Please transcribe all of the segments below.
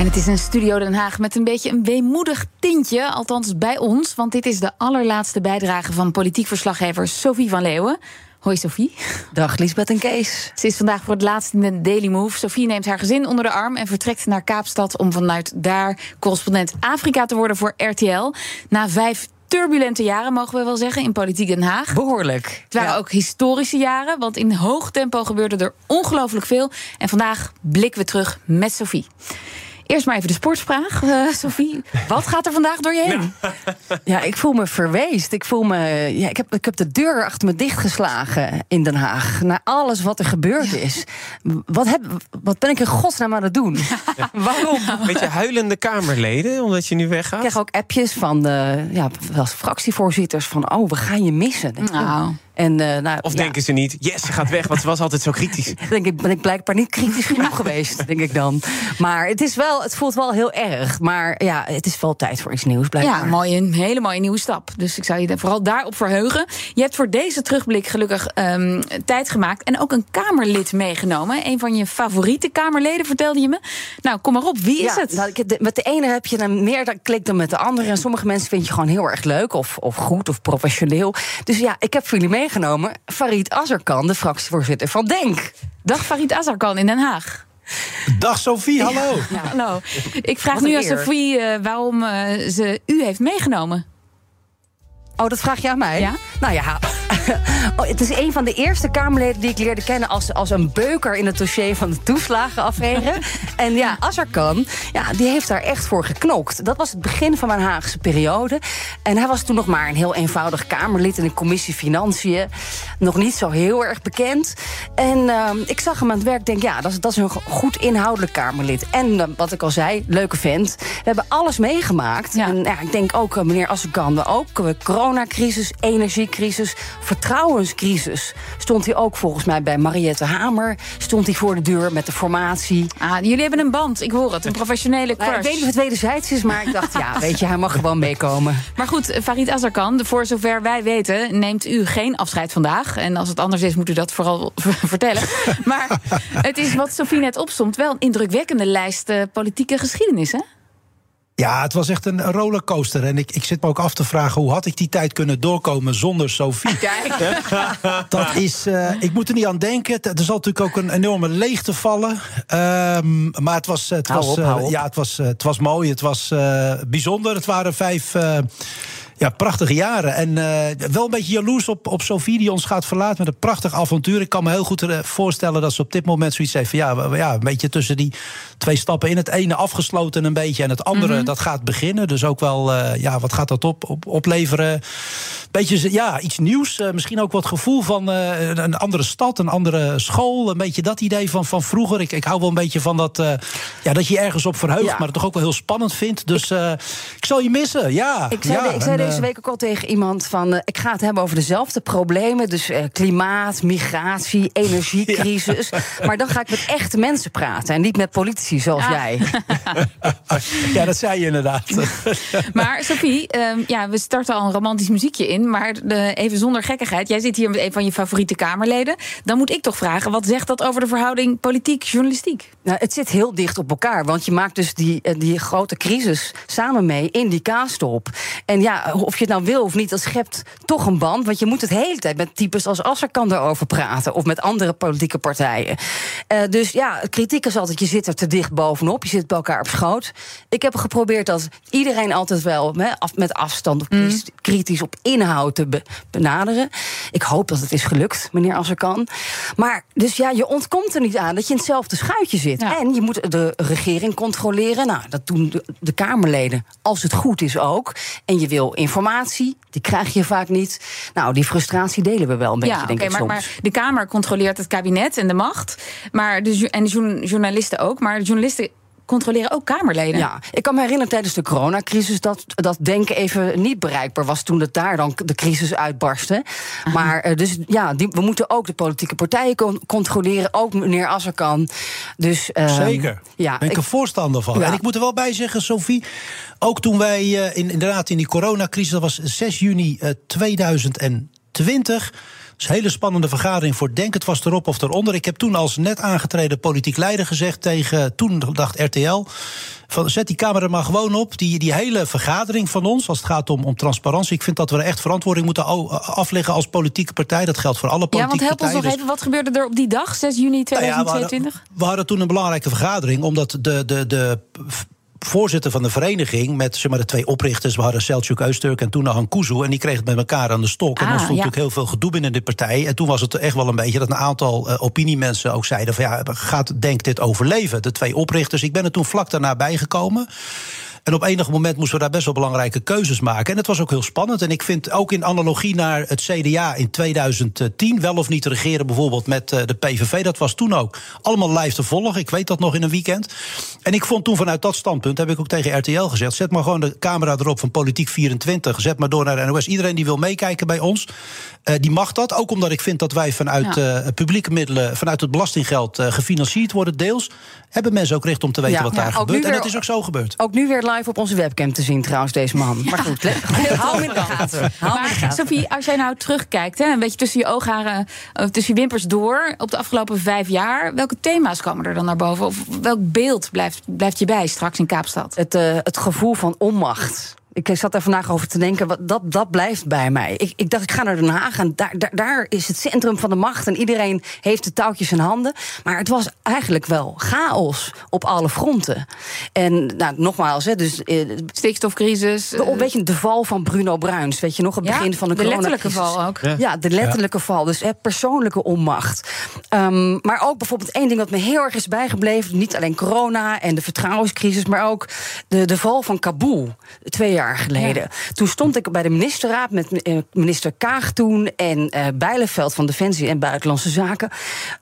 En het is een Studio Den Haag met een beetje een weemoedig tintje, althans bij ons. Want dit is de allerlaatste bijdrage van politiek verslaggever Sophie van Leeuwen. Hoi Sophie. Dag Lisbeth en Kees. Ze is vandaag voor het laatst in de Daily Move. Sophie neemt haar gezin onder de arm en vertrekt naar Kaapstad om vanuit daar correspondent Afrika te worden voor RTL. Na vijf turbulente jaren, mogen we wel zeggen, in politiek Den Haag. Behoorlijk. Het waren Ja. ook historische jaren, want in hoog tempo gebeurde er ongelooflijk veel. En vandaag blikken we terug met Sophie. Eerst maar even de sportsvraag, eh, Sophie. Wat gaat er vandaag door je heen? Ja, ik voel me verweest. Ik voel me. Ja, ik, heb, ik heb de deur achter me dichtgeslagen in Den Haag. Na alles wat er gebeurd is. Wat, heb, wat ben ik in godsnaam aan het doen? Waarom? Beetje huilende Kamerleden, omdat je nu Ik weggaat? krijg ook appjes van de ja, wel eens fractievoorzitters van... oh, we gaan je missen. Ik, Nou. En, eh, nou, Of ja, denken ze niet, yes, ze gaat weg, want ze was altijd zo kritisch. denk ik, ben ik blijkbaar niet kritisch genoeg geweest, denk ik dan. Maar het, is wel, het voelt wel heel erg. Maar ja, het is wel tijd voor iets nieuws, blijkbaar. Ja, mooi, een hele mooie nieuwe stap. Dus ik zou je vooral daarop verheugen. Je hebt voor deze terugblik gelukkig ehm, tijd gemaakt. En ook een Kamerlid meegenomen. Een van je favoriete Kamerleden, vertelde je me. Nou, kom maar op, wie is Ja, het? nou, met de ene heb je dan meer dan klik dan met de andere. En sommige mensen vind je gewoon heel erg leuk of, of goed of professioneel. Dus ja, ik heb voor jullie meegenomen Farid Azarkan, de fractievoorzitter van Denk. Dag Farid Azarkan in Den Haag. Dag Sophie, hallo. Ja, hallo. Ik vraag nu aan. Sophie eh, waarom eh, ze u heeft meegenomen. Oh, dat vraag je aan mij? Ja. Nou ja, oh, het is een van de eerste Kamerleden die ik leerde kennen als, als een beuker in het dossier van de toeslagenaffaire. en ja, Azarkan, ja, die heeft daar echt voor geknokt. Dat was het begin van mijn Haagse periode. En hij was toen nog maar een heel eenvoudig Kamerlid in de commissie Financiën. Nog niet zo heel erg bekend. En ehm, ik zag hem aan het werk, denk ja, dat is, dat is een goed inhoudelijk Kamerlid. En eh, wat ik al zei, leuke vent. We hebben alles meegemaakt. Ja. En ja, ik denk ook, eh, meneer Azarkan, we ook. eh, coronacrisis, energiecrisis, vertrouwenscrisis. Stond hij ook volgens mij bij Mariette Hamer. Stond hij voor de deur met de formatie. Ah, jullie hebben een band, ik hoor het. Een professionele Nou, ik weet niet of het wederzijds is, maar ik dacht, ja, weet je, hij mag gewoon meekomen. Maar goed, Farid Azarkan, voor zover wij weten, neemt u geen afscheid vandaag. En als het anders is, moet u dat vooral vertellen. Maar het is wat Sofie net opstond, wel een indrukwekkende lijst eh, politieke geschiedenis, hè? Ja, het was echt een rollercoaster. En ik, ik zit me ook af te vragen hoe had ik die tijd kunnen doorkomen zonder Sophie. Kijk. Dat is, eh, ik moet er niet aan denken. Het- Er zal natuurlijk ook een enorme leegte vallen. Ehm, maar het was, het, Hou was, op, eh, ja, het, was, eh, het was mooi. Het was eh, bijzonder. Het waren vijf eh, ja, prachtige jaren. En eh, wel een beetje jaloers op, op Sophie die ons gaat verlaten met een prachtig avontuur. Ik kan me heel goed eh, voorstellen dat ze op dit moment zoiets heeft van ja, ja, een beetje tussen die twee stappen in. Het ene afgesloten een beetje en het andere dat gaat beginnen. Dus ook wel, eh, ja, wat gaat dat op, op, opleveren? Beetje ja, iets nieuws. misschien ook wat gevoel van een- andere stad, een andere school. Een beetje dat idee van, van vroeger. Ik, ik hou wel een beetje van dat, ja, dat je ergens op verheugt, Ja. maar het toch ook wel heel spannend vindt. Dus ik zal je missen. Ja, Ik zei, ja, ik zei en, deze week ook al tegen iemand van... eh, ik ga het hebben over dezelfde problemen. Dus eh, klimaat, migratie, energiecrisis. Maar dan ga ik met echte mensen praten. En niet met politici zoals Ja. jij. Ja, dat zei je inderdaad. Maar Sophie, ehm, ja, we starten al een romantisch muziekje in. Maar de, even zonder gekkigheid. Jij zit hier met een van je favoriete Kamerleden. Dan moet ik toch vragen, wat zegt dat over de verhouding politiek-journalistiek? Nou, het zit heel dicht op elkaar. Want je maakt dus die, eh, die grote crisis samen mee in die kaastop. En ja, of je het nou wil of niet, dat schept toch een band. Want je moet het de hele tijd met types als Asserkan daarover praten. Of met andere politieke partijen. Eh, dus ja, kritiek is altijd, je zit er te dicht bovenop. Je zit bij elkaar op schoot. Ik heb geprobeerd dat iedereen altijd wel af, met afstand... of kritisch- kritisch op inhoud te be- benaderen. Ik hoop dat het is gelukt, meneer Asserkan. Maar dus ja, je ontkomt er niet aan dat je in hetzelfde schuitje zit. Ja. En je moet de regering controleren. Nou, dat doen de, de Kamerleden, als het goed is ook. En je wil informatie, die krijg je vaak niet. Nou, die frustratie delen we wel een beetje, ja, denk ik maar, soms. maar de Kamer controleert het kabinet en de macht. Maar de, en de journ- journalisten ook. Maar de journalisten controleren ook Kamerleden. Ja, ik kan me herinneren tijdens de coronacrisis dat dat denken even niet bereikbaar was toen het daar dan de crisis uitbarstte. Maar uh, dus ja, die, we moeten ook de politieke partijen con controleren, ook meneer Asserkan. Dus, uh, Zeker. Ja, ben ik, een voorstander van. Ja. En ik moet er wel bij zeggen, Sophie, ook toen wij uh, in, inderdaad in die coronacrisis, dat was 6 juni 2020. Is een hele spannende vergadering voor Denk. Het was erop of eronder. Ik heb toen als net aangetreden politiek leider gezegd tegen toen dacht RTL. Van, zet die camera maar gewoon op. Die, die hele vergadering van ons, als het gaat om, om transparantie. Ik vind dat we er echt verantwoording moeten afleggen als politieke partij. Dat geldt voor alle politieke partijen. Ja, want help ons nog even. Wat gebeurde er op die dag, 6 juni 2022? Nou ja, we, hadden, we hadden toen een belangrijke vergadering. Omdat de, de, de voorzitter van de vereniging met zeg maar, de twee oprichters. We hadden Selçuk Eusturk en toen Han Kuzu. En die kregen het met elkaar aan de stok. Ah, en dan stond ja. natuurlijk heel veel gedoe binnen de partij. En toen was het echt wel een beetje dat een aantal uh, opiniemensen ook zeiden: van ja, gaat Denk dit overleven? De twee oprichters. Ik ben er toen vlak daarna bijgekomen. En op enig moment moesten we daar best wel belangrijke keuzes maken. En het was ook heel spannend. En ik vind ook in analogie naar het CDA in 2010, wel of niet regeren bijvoorbeeld met de PVV, dat was toen ook allemaal live te volgen. Ik weet dat nog in een weekend. En ik vond toen vanuit dat standpunt, heb ik ook tegen RTL gezegd, zet maar gewoon de camera erop van Politiek 24. Zet maar door naar de NOS. Iedereen die wil meekijken bij ons, uh, die mag dat. Ook omdat ik vind dat wij vanuit ja. uh, publieke middelen, vanuit het belastinggeld gefinancierd worden, deels. Hebben mensen ook recht om te weten ja. wat daar gebeurt. En dat is ook zo gebeurd. Ook nu weer live op onze webcam te zien, trouwens, deze man. Maar goed, hou hem in de gaten. Maar Sophie, als jij nou terugkijkt, hè, een beetje tussen je oogharen, tussen je wimpers door, op de afgelopen vijf jaar, welke thema's komen er dan naar boven? Of welk beeld blijft, blijft je bij straks in Kaapstad? Het, uh, het gevoel van onmacht. Ik zat er vandaag over te denken, wat, dat, dat blijft bij mij. Ik, ik dacht, ik ga naar Den Haag en daar, daar, daar, is het centrum van de macht... en iedereen heeft de touwtjes in handen. Maar het was eigenlijk wel chaos op alle fronten. En nou, nogmaals, hè, dus... Eh, Stikstofcrisis. De, weet je, de val van Bruno Bruins, weet je nog, het ja, begin van de De letterlijke val ook. Ja, ja de letterlijke ja. val, dus hè, persoonlijke onmacht. Um, maar ook bijvoorbeeld één ding wat me heel erg is bijgebleven... niet alleen corona en de vertrouwenscrisis... maar ook de, de val van Kabul, twee jaar jaar geleden. Ja. Toen stond ik bij de ministerraad met minister Kaag toen en uh, Bijleveld van Defensie en Buitenlandse Zaken.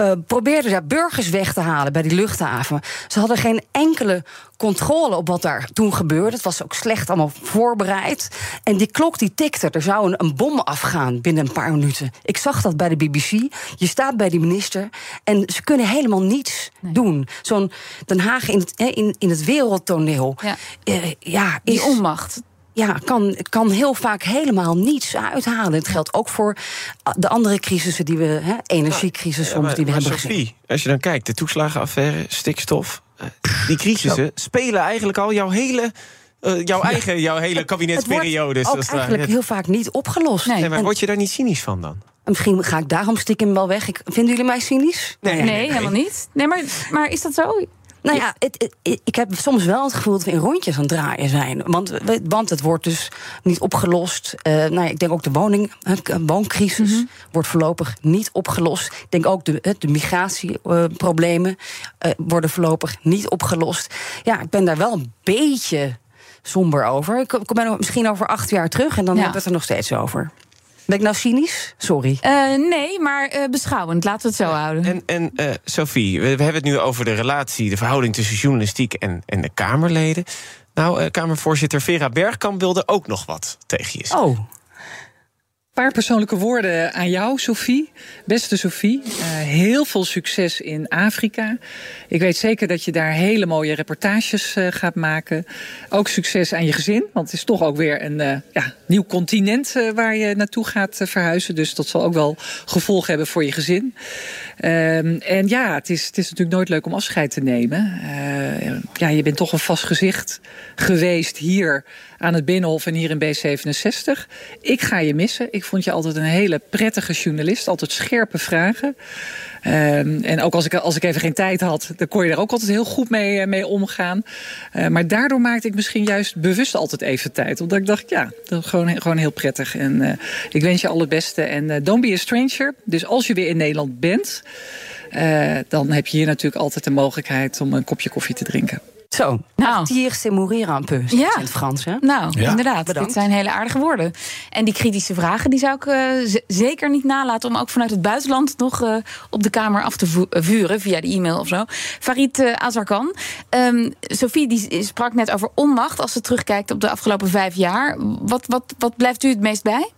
Uh, probeerden daar burgers weg te halen bij die luchthaven. Ze hadden geen enkele controle op wat daar toen gebeurde. Het was ook slecht allemaal voorbereid. En die klok die tikte. Er zou een, een bom afgaan binnen een paar minuten. Ik zag dat bij de BBC. Je staat bij die minister en ze kunnen helemaal niets nee. doen. Zo'n Den Haag in het, in, in het wereldtoneel. Ja, uh, ja is, die onmacht ja, kan, kan heel vaak helemaal niets uithalen. Het geldt ook voor de andere crisissen die we, hè, energiecrisis soms, ja, maar, die we maar hebben Sophie, gezien. als je dan kijkt, de toeslagenaffaire, stikstof, die crisissen spelen eigenlijk al jouw hele. Uh, jouw eigen, jouw hele kabinetsperiode. Het wordt ook eigenlijk heel vaak niet opgelost. Nee, maar en, word je daar niet cynisch van dan? Misschien ga ik daarom stiekem wel weg. Ik, vinden jullie mij cynisch? Nee, nee, nee helemaal niet. Nee, maar, maar is dat zo? Nou ja, het, het, ik heb soms wel het gevoel dat we in rondjes aan het draaien zijn. Want, want het wordt dus niet opgelost. Uh, nou ja, ik denk ook de woning, de wooncrisis mm -hmm. wordt voorlopig niet opgelost. Ik denk ook de, de migratieproblemen uh, uh, worden voorlopig niet opgelost. Ja, ik ben daar wel een beetje somber over. Ik kom misschien over acht jaar terug en dan ja. hebben we het er nog steeds over. Ben ik nou cynisch? Sorry. Uh, nee, maar uh, beschouwend. Laten we het zo ja. houden. En, en uh, Sophie, we, we, hebben het nu over de relatie, de verhouding tussen journalistiek en, en de Kamerleden. Nou, Kamervoorzitter Vera Bergkamp wilde ook nog wat tegen je zeggen. Oh. Paar persoonlijke woorden aan jou, Sophie. Beste Sophie, uh, heel veel succes in Afrika. Ik weet zeker dat je daar hele mooie reportages uh, gaat maken. Ook succes aan je gezin, want het is toch ook weer een uh, ja, nieuw continent waar je naartoe gaat verhuizen. Dus dat zal ook wel gevolgen hebben voor je gezin. Um, en ja, het is, het is natuurlijk nooit leuk om afscheid te nemen. ja, je bent toch een vast gezicht geweest hier aan het Binnenhof en hier in B67. Ik ga je missen. Ik vond je altijd een hele prettige journalist. Altijd scherpe vragen. Um, en ook als ik, als ik even geen tijd had, dan kon je er ook altijd heel goed mee, mee omgaan. Uh, maar daardoor maakte ik misschien juist bewust altijd even tijd. Omdat ik dacht, ja, dat is gewoon, gewoon heel prettig. En uh, ik wens je alle het beste. En don't be a stranger. Dus als je weer in Nederland bent, dan heb je hier natuurlijk altijd de mogelijkheid om een kopje koffie te drinken. Zo, Nou. partir c'est mourir un peu, Ja. in het Frans. Hè? Nou, Ja. inderdaad. Bedankt. Dit zijn hele aardige woorden. En die kritische vragen die zou ik eh, zeker niet nalaten... om ook vanuit het buitenland nog eh, op de Kamer af te eh, vuren... via de e-mail of zo. Farid Azarkan. Ehm, Sophie die sprak net over onmacht... als ze terugkijkt op de afgelopen vijf jaar. Wat, wat, wat blijft u het meest bij?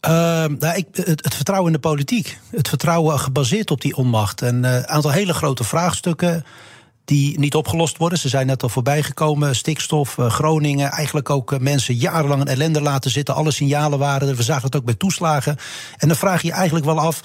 Ehm, nou, ik, het, het vertrouwen in de politiek. Het vertrouwen gebaseerd op die onmacht. En een aantal hele grote vraagstukken die niet opgelost worden. Ze zijn net al voorbij gekomen. Stikstof, eh, Groningen. Eigenlijk ook eh, mensen jarenlang in ellende laten zitten. Alle signalen waren er. We zagen het ook bij toeslagen. En dan vraag je je eigenlijk wel af...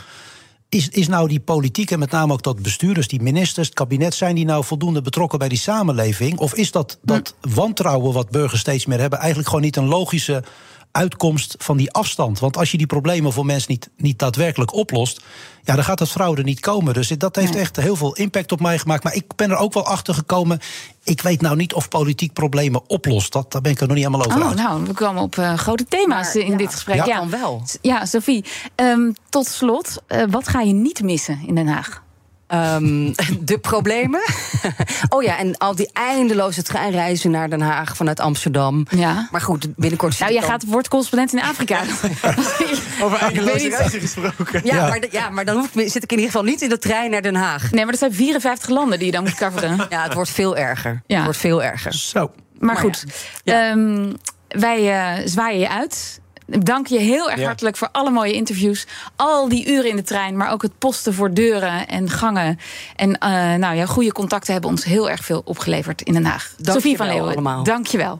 Is, is nou die politiek en met name ook dat bestuurders, die ministers, het kabinet, zijn die nou voldoende betrokken bij die samenleving? Of is dat, dat wantrouwen wat burgers steeds meer hebben, eigenlijk gewoon niet een logische uitkomst van die afstand? Want als je die problemen voor mensen niet, niet daadwerkelijk oplost, ja, dan gaat dat fraude niet komen. Dus dat heeft echt heel veel impact op mij gemaakt. Maar ik ben er ook wel achter gekomen. Ik weet nou niet of politiek problemen oplost. Dat, daar ben ik er nog niet helemaal over Oh, uit. nou, we komen op eh, grote thema's Maar, in ja, dit gesprek. ja, Ja, dan wel. Ja, Sophie. ehm, tot slot, eh, wat ga je niet missen in Den Haag? Ehm, de problemen. oh ja, en al die eindeloze treinreizen naar Den Haag vanuit Amsterdam. Ja. Maar goed, binnenkort. Nou, jij dan- gaat wordt correspondent in Afrika. Over eindeloze reizen gesproken. Ja, Ja. Maar, ja, maar dan hoef ik, zit ik in ieder geval niet in de trein naar Den Haag. Nee, maar er zijn 54 landen die je dan moet coveren. Ja, het wordt veel erger. Ja. Het wordt veel erger. Zo. Maar Maar goed, ja. ehm, wij eh, zwaaien je uit. Dank je heel erg Ja. hartelijk voor alle mooie interviews. Al die uren in de trein, maar ook het posten voor deuren en gangen. En eh, nou ja, goede contacten hebben ons heel erg veel opgeleverd in Den Haag. Dank Sophie van Leeuwen, allemaal. dank je wel.